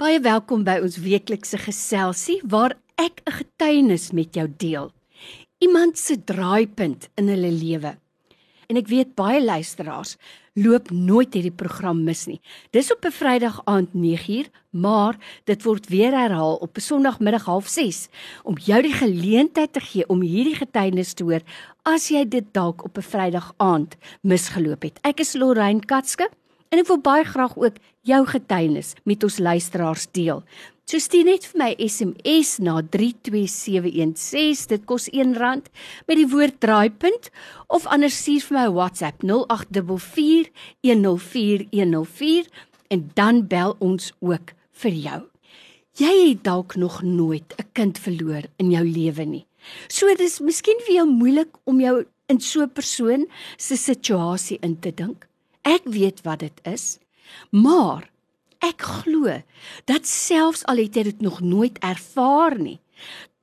Baie welkom by ons weeklikse geselsie waar ek 'n getuienis met jou deel. Iemand se draaipunt in hulle lewe. En ek weet baie luisteraars loop nooit hierdie program mis nie. Dis op 'n Vrydag aand 9uur, maar dit word weer herhaal op 'n Sondagmiddag 06:30 om jou die geleentheid te gee om hierdie getuienis te hoor as jy dit dalk op 'n Vrydag aand misgeloop het. Ek is Lorraine Katske En ek wil baie graag ook jou getuienis met ons luisteraars deel. So stuur net vir my SMS na 32716. Dit kos R1 met die woord draaipunt of anders stuur vir my WhatsApp 0844104104 en dan bel ons ook vir jou. Jy het dalk nog nooit 'n kind verloor in jou lewe nie. So dis miskien vir jou moeilik om jou in so 'n persoon se situasie in te dink. Ek weet wat dit is. Maar ek glo dat selfs al het jy dit nog nooit ervaar nie,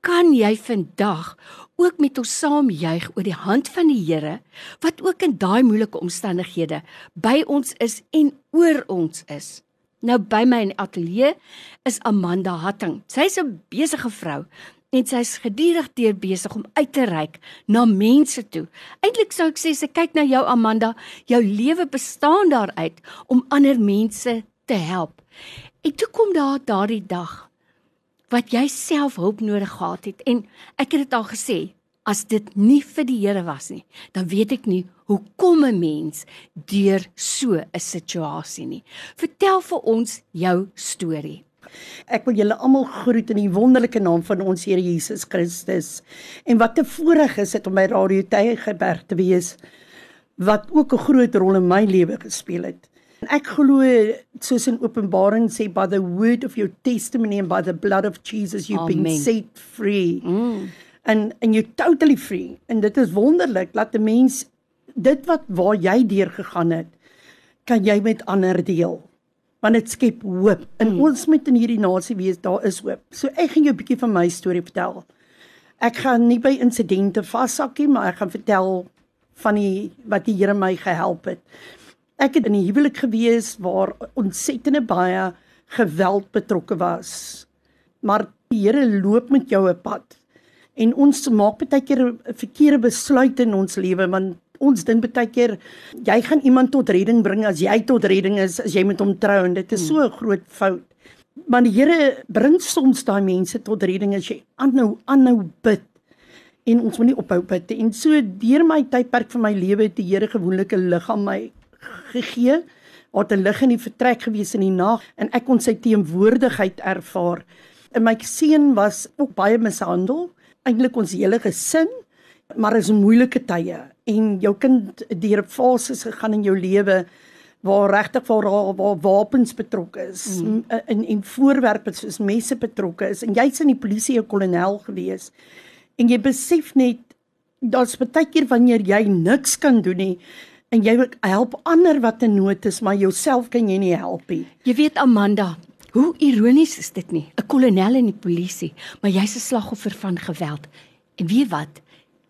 kan jy vandag ook met ons saam juig oor die hand van die Here wat ook in daai moeilike omstandighede by ons is en oor ons is. Nou by my in die ateljee is Amanda Hatting. Sy's 'n besige vrou en sy's gedurig deur besig om uit te reik na mense toe. Eintlik sou ek sê sy kyk na jou Amanda, jou lewe bestaan daaruit om ander mense te help. En toe kom daar daardie dag wat jy self hulp nodig gehad het en ek het dit al gesê, as dit nie vir die Here was nie, dan weet ek nie hoe kom 'n mens deur so 'n situasie nie. Vertel vir ons jou storie. Ek wil julle almal groet in die wonderlike naam van ons Here Jesus Christus. En wat 'n voorreg is dit om by Radio Tygerberg te wees wat ook 'n groot rol in my lewe gespeel het. En ek glo soos in Openbaring sê by the word of your testimony and by the blood of Jesus you've Amen. been set free. Mm. En en you totally free. En dit is wonderlik dat 'n mens dit wat waar jy deur gegaan het kan jy met ander deel want dit skep hoop. En mm. ons moet in hierdie nasie wees, daar is hoop. So ek gaan jou 'n bietjie van my storie vertel. Ek gaan nie by insidente vashak nie, maar ek gaan vertel van die wat die Here my gehelp het. Ek het in 'n huwelik gewees waar ontsettende baie geweld betrokke was. Maar die Here loop met jou 'n pad. En ons maak baie keer verkeerde besluite in ons lewe want ons dink baie keer jy gaan iemand tot redding bring as jy tot redding is as jy met hom trou en dit is so 'n groot fout. Maar die Here bring soms daai mense tot redding as jy aanhou aanhou bid en ons moet nie ophou bid en so deur my tydperk van my lewe het die Here gewoonlik 'n lig aan my gegee. Wat 'n lig in die vertrek gewees in die nag en ek kon sy teenwoordigheid ervaar. En my seun was ook baie mishandel, eintlik ons hele gesin maar is moeilike tye en jou kind deur fases gegaan in jou lewe waar regtig waar, waar wapens betrokke is mm. en en voorwerpe soos messe betrokke is en jy's in die polisie 'n kolonel gewees en jy besef net daar's baie keer wanneer jy niks kan doen nie en jy help ander wat in nood is maar jouself kan jy nie help nie. Jy weet Amanda hoe ironies is dit nie? 'n kolonel in die polisie maar jy's 'n slagoffer van geweld. En weet wat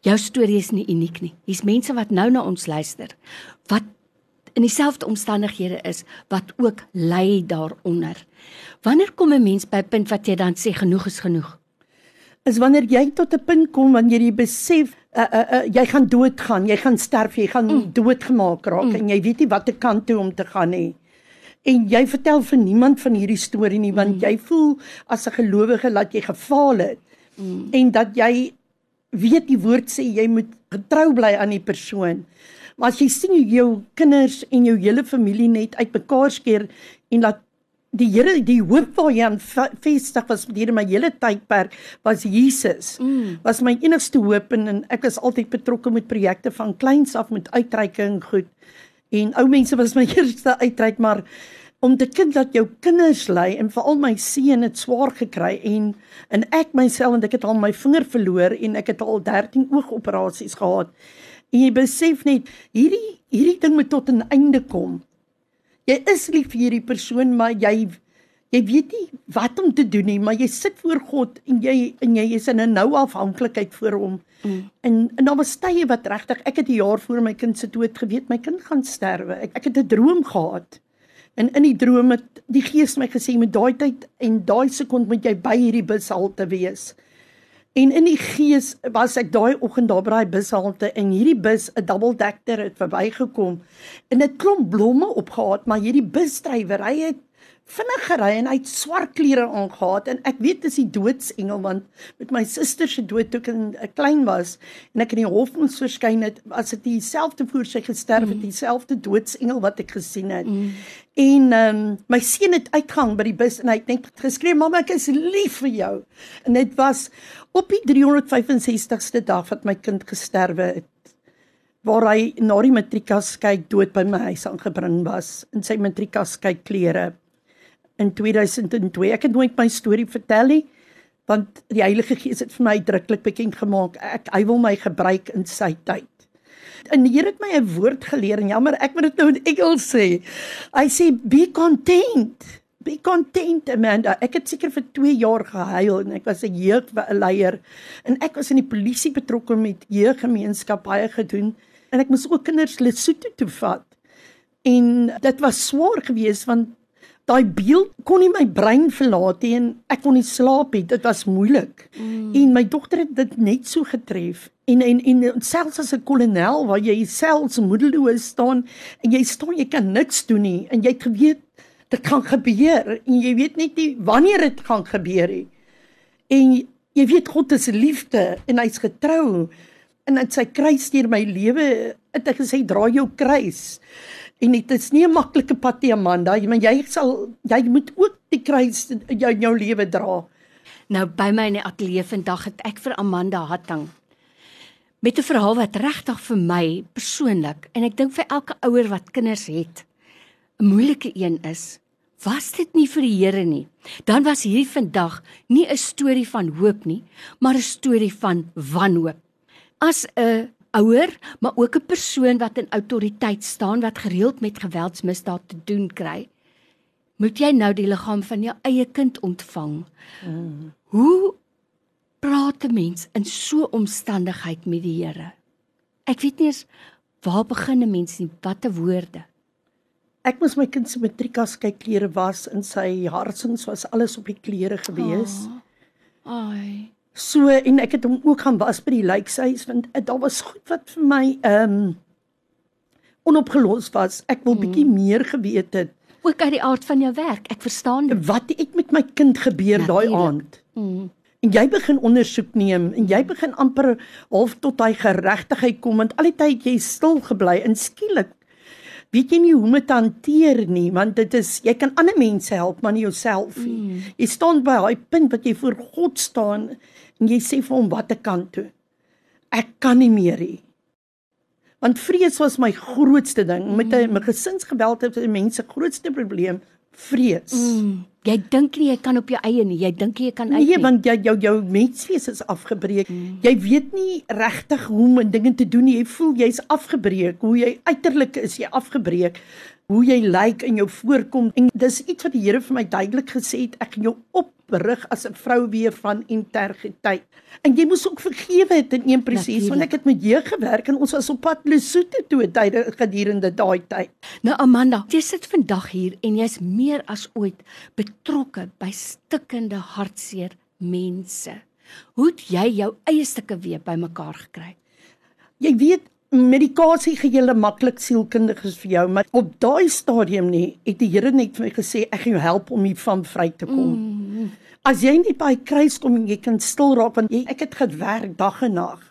Jou storie is nie uniek nie. Hier's mense wat nou na ons luister wat in dieselfde omstandighede is wat ook ly daaronder. Wanneer kom 'n mens by 'n punt wat jy dan sê genoeg is genoeg? Is wanneer jy tot 'n punt kom wanneer jy besef uh, uh, uh, jy gaan doodgaan, jy gaan sterf, jy gaan mm. doodgemaak raak mm. en jy weet nie watter kant toe om te gaan nie. En jy vertel vir niemand van hierdie storie nie want mm. jy voel as 'n gelowige dat jy gefaal het. Mm. En dat jy weet die woord sê jy moet getrou bly aan die persoon. Maar as jy sien jou kinders en jou hele familie net uitmekaar skeer en dat die Here die hoop waar jy aan vestig was deur my hele tydperk was Jesus. Mm. Was my enigste hoop en, en ek was altyd betrokke met projekte van kleins af met uitreiking goed. En ou mense was my eerste uitreik maar om te kind dat jou kinders ly en veral my seun het swaar gekry en en ek myself en ek het al my vinger verloor en ek het al 13 oogoperasies gehad. En jy besef net hierdie hierdie ding moet tot 'n einde kom. Jy is lief vir hierdie persoon, maar jy jy weet nie wat om te doen nie, maar jy sit voor God en jy en jy is in 'n nou afhanklikheid voor hom. Mm. En en daar was tye wat regtig ek het 'n jaar voor my kind se dood geweet my kind gaan sterwe. Ek ek het 'n droom gehad En in die droom het die gees my gesê met daai tyd en daai sekond moet jy by hierdie bushalte wees. En in die gees was ek daai oggend daar by daai bushalte en hierdie bus 'n double decker het verbygekom en dit klomp blomme opgehaat, maar hierdie busdrywer, hy het vinnig gery en hy het swart klere aangetree en ek weet dis die doodsengel want met my suster se dood toe ek 'n klein was en ek in die hof moes verskyn het as dit dieselfde voor sy gesterf het mm. dieselfde doodsengel wat ek gesien het mm. en um, my seun het uitgang by die bus en hy het net geskree mamma ek is lief vir jou en dit was op die 365ste dag wat my kind gesterwe het waar hy na die matrikas kyk dood by my huis aangebring was in sy matrikas kyk klere in 2002. Ek het nooit my storie vertel nie want die Heilige Gees het vir my uitdruklik bekend gemaak ek hy wil my gebruik in sy tyd. En die Here het my 'n woord geleer en jammer ek moet dit nou in Engels sê. Hy sê be content. Be content Amanda. Ek het seker vir 2 jaar gehuil en ek was 'n jeugleier en ek was in die polisie betrokke met jeuggemeenskap baie gedoen en ek moes ook kinders Lesotho toe vat. En dit was swaar geweest want daai beeld kon nie my brein verlaat nie en ek kon nie slaap nie. Dit was moeilik. Mm. En my dogter het dit net so getref. En en en selfs as 'n kolonel waar jy selfs moedeloos staan en jy staan jy kan niks doen nie en jy het geweet dit kan gebeur en jy weet net nie wanneer dit gaan gebeur nie. En jy weet God is liefde en hy's getrou en in sy kruis deur my lewe het hy gesê dra jou kruis. En dit is nie 'n maklike pad nie, Amanda, maar jy sal jy moet ook die kruis in jou, jou lewe dra. Nou by my in die ateljee vandag het ek vir Amanda Hatting met 'n verhaal wat regtig vir my persoonlik en ek dink vir elke ouer wat kinders het 'n moeilike een is. Was dit nie vir die Here nie, dan was hierdie vandag nie 'n storie van hoop nie, maar 'n storie van wanhoop. As 'n ouer, maar ook 'n persoon wat in autoriteit staan wat gereeld met geweldsmisdaad te doen kry, moet jy nou die liggaam van jou eie kind ontvang. Mm. Hoe praat 'n mens in so 'n omstandigheid met die Here? Ek weet nie eens waar begin 'n mens nie, watte woorde. Ek moes my kind se matrikas kyk klere was in sy harsings was alles op die klere gewees. Oh. Ai. So en ek het hom ook gaan was by die lijkhuis want uh, daar was goed wat vir my ehm um, onopgelos was. Ek wil mm. bietjie meer geweet het ook uit die aard van jou werk. Ek verstaan dit. Wat het met my kind gebeur daai aand? Mm. En jy begin ondersoek neem en jy begin amper half tot hy geregtigheid kom want al die tyd jy stil gebly en skielik weet jy nie hoe om dit hanteer nie want dit is jy kan ander mense help maar nie jouself nie. Mm. Jy staan by daai punt wat jy voor God staan en jy sê vir hom wat ek kan doen. Ek kan nie meer nie. Want vrees was my grootste ding. Mm. Met 'n my gesinsgeweld het mense grootste probleem vrees. Mm. Jy dink nie jy kan op jou eie nie. Jy dink jy kan uit nee, nie. Nee, want jy jou jou menswees is afgebreek. Mm. Jy weet nie regtig hoe om dinge te doen nie. Jy voel jy's afgebreek. Hoe jy uiterlik is, jy afgebreek hoe jy lyk in jou voorkom. En dis iets wat die Here vir my duidelik gesê het ek gaan jou oprig as 'n vrou weer van integriteit. En jy moes ook vergewe het in een proses want ek het met jou gewerk en ons was op pad Lesotho toe tydens gedurende daai tyd. Nou Amanda jy sit vandag hier en jy's meer as ooit betrokke by stikkende hartseer mense. Hoe het jy jou eie stukke weer bymekaar gekry? Jy weet medikasie gee julle maklik sielkundiges vir jou, maar op daai stadium nie, het die Here net vir my gesê ek gaan jou help om hiervan vry te kom. Mm. As jy nie by kruis kom en jy kan stil raak want jy ek het gewerk dag en nag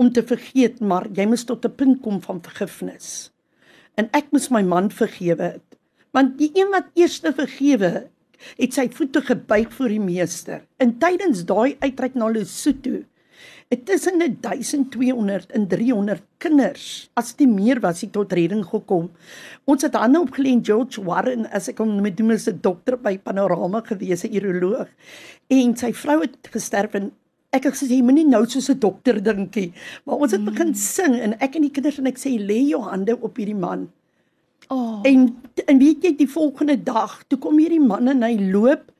om te vergeet, maar jy moet tot 'n punt kom van vergifnis. En ek moes my man vergewe het. Want die een wat eerste vergewe het sy voete gebuig voor die meester. In tydens daai uitreik na Lesotho tussen 1200 en 300 kinders as dit meer was het tot redding gekom. Ons het hande opgelê in George Warren as ek hom met doen as 'n dokter by Panorama gewees, 'n uroloog. En sy vrou het gesterf en ek het gesê jy moenie nou soos 'n dokter dinkie. Maar ons het begin sing en ek en die kinders en ek sê lê jou hande op hierdie man. Oh. En en weet jy die volgende dag, toe kom hierdie man en hy loop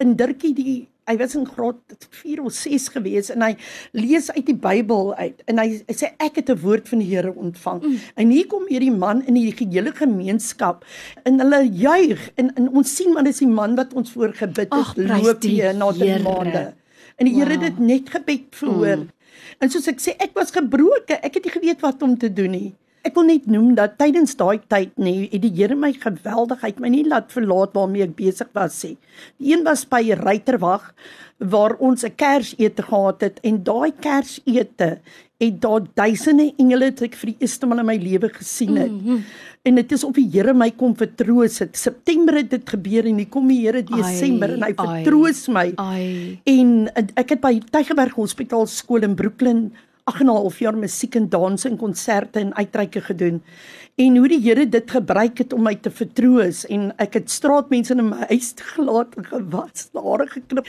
in Dirkie die hy was in graad 4 of 6 gewees en hy lees uit die Bybel uit en hy, hy sê ek het 'n woord van die Here ontvang. Mm. En hier kom hierdie man in die hele gemeenskap en hulle juig en, en ons sien maar dis die man wat ons voorgebid het loop hier na die maande. En die wow. Here het dit net gebed verhoor. Mm. En soos ek sê, ek was gebroken. Ek het nie geweet wat om te doen nie. Ek wil net noem dat tydens daai tyd nê, het die Here my geweldigheid my nie laat verlaat waarmee ek besig was sê. Die een was by Ruiterwag waar ons 'n Kersete gehad het en daai Kersete het daar duisende engele wat ek vir die eerste maal in my lewe gesien het. Mm -hmm. En dit is of die Here my kom vertroos het. September het dit gebeur en hier kom die Here Desember ai, en hy vertroos ai, my. Ai. En ek het by Tygerberg Hospitaal skool in Brooklyn 8 en 'n half jaar musiek en dans en konserte en uitreike gedoen. En hoe die Here dit gebruik het om my te vertroos en ek het straatmense in my huis gelaat en gewas, hare geknip.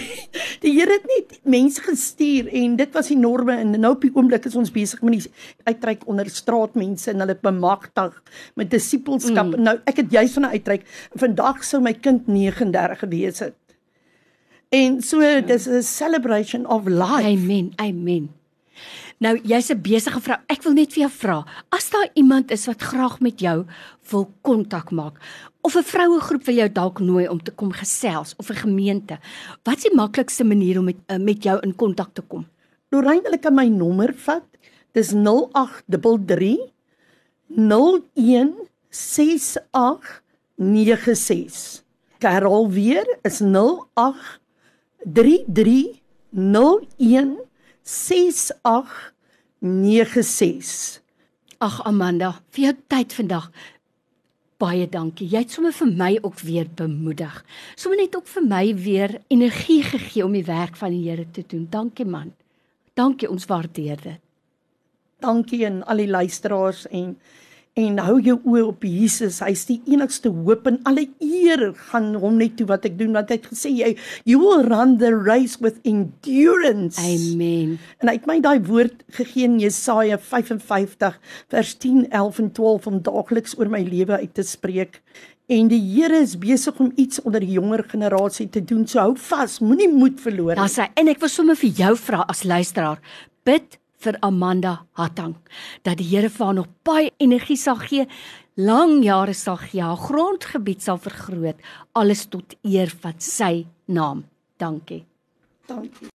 die Here het net mense gestuur en dit was enorme en nou op die oomblik is ons besig met die uitreik onder straatmense en hulle bemagtig met disipelskap. Mm. Nou ek het juis van 'n uitreik. Vandag sou my kind 39 gewees het. En so dis 'n celebration of life. Amen. Amen. Nou, jy's 'n besige vrou. Ek wil net vir jou vra, as daar iemand is wat graag met jou wil kontak maak of 'n vroue groep wil jou dalk nooi om te kom gesels of 'n gemeente, wat is die maklikste manier om met uh, met jou in kontak te kom? Lorraine, hulle kan my nommer vat. Dis 0833 016896. Karel weer is 0833 01 08919896. Ag Amanda, vir jou tyd vandag. Baie dankie. Jy het sommer vir my ook weer bemoedig. Sommer net ook vir my weer energie gegee om die werk van die Here te doen. Dankie man. Dankie, ons waardeer dit. Dankie aan al die luisteraars en en hou jou oë op Jesus. Hy's die enigste hoop en alle eer gaan hom net toe wat ek doen want hy het gesê jy you will run the race with endurance. Amen. En hy het my daai woord gegee in Jesaja 55 vers 10, 11 en 12 om daagliks oor my lewe uit te spreek. En die Here is besig om iets onder die jonger generasie te doen. So hou vas, moenie moed verloor nie. Ja, sy en ek wil sommer vir jou vra as luisteraar, bid vir Amanda Hatang dat die Here vir haar nog baie energie sal gee, lang jare sal gee, haar grondgebied sal vergroot, alles tot eer van sy naam. Dankie. Dankie.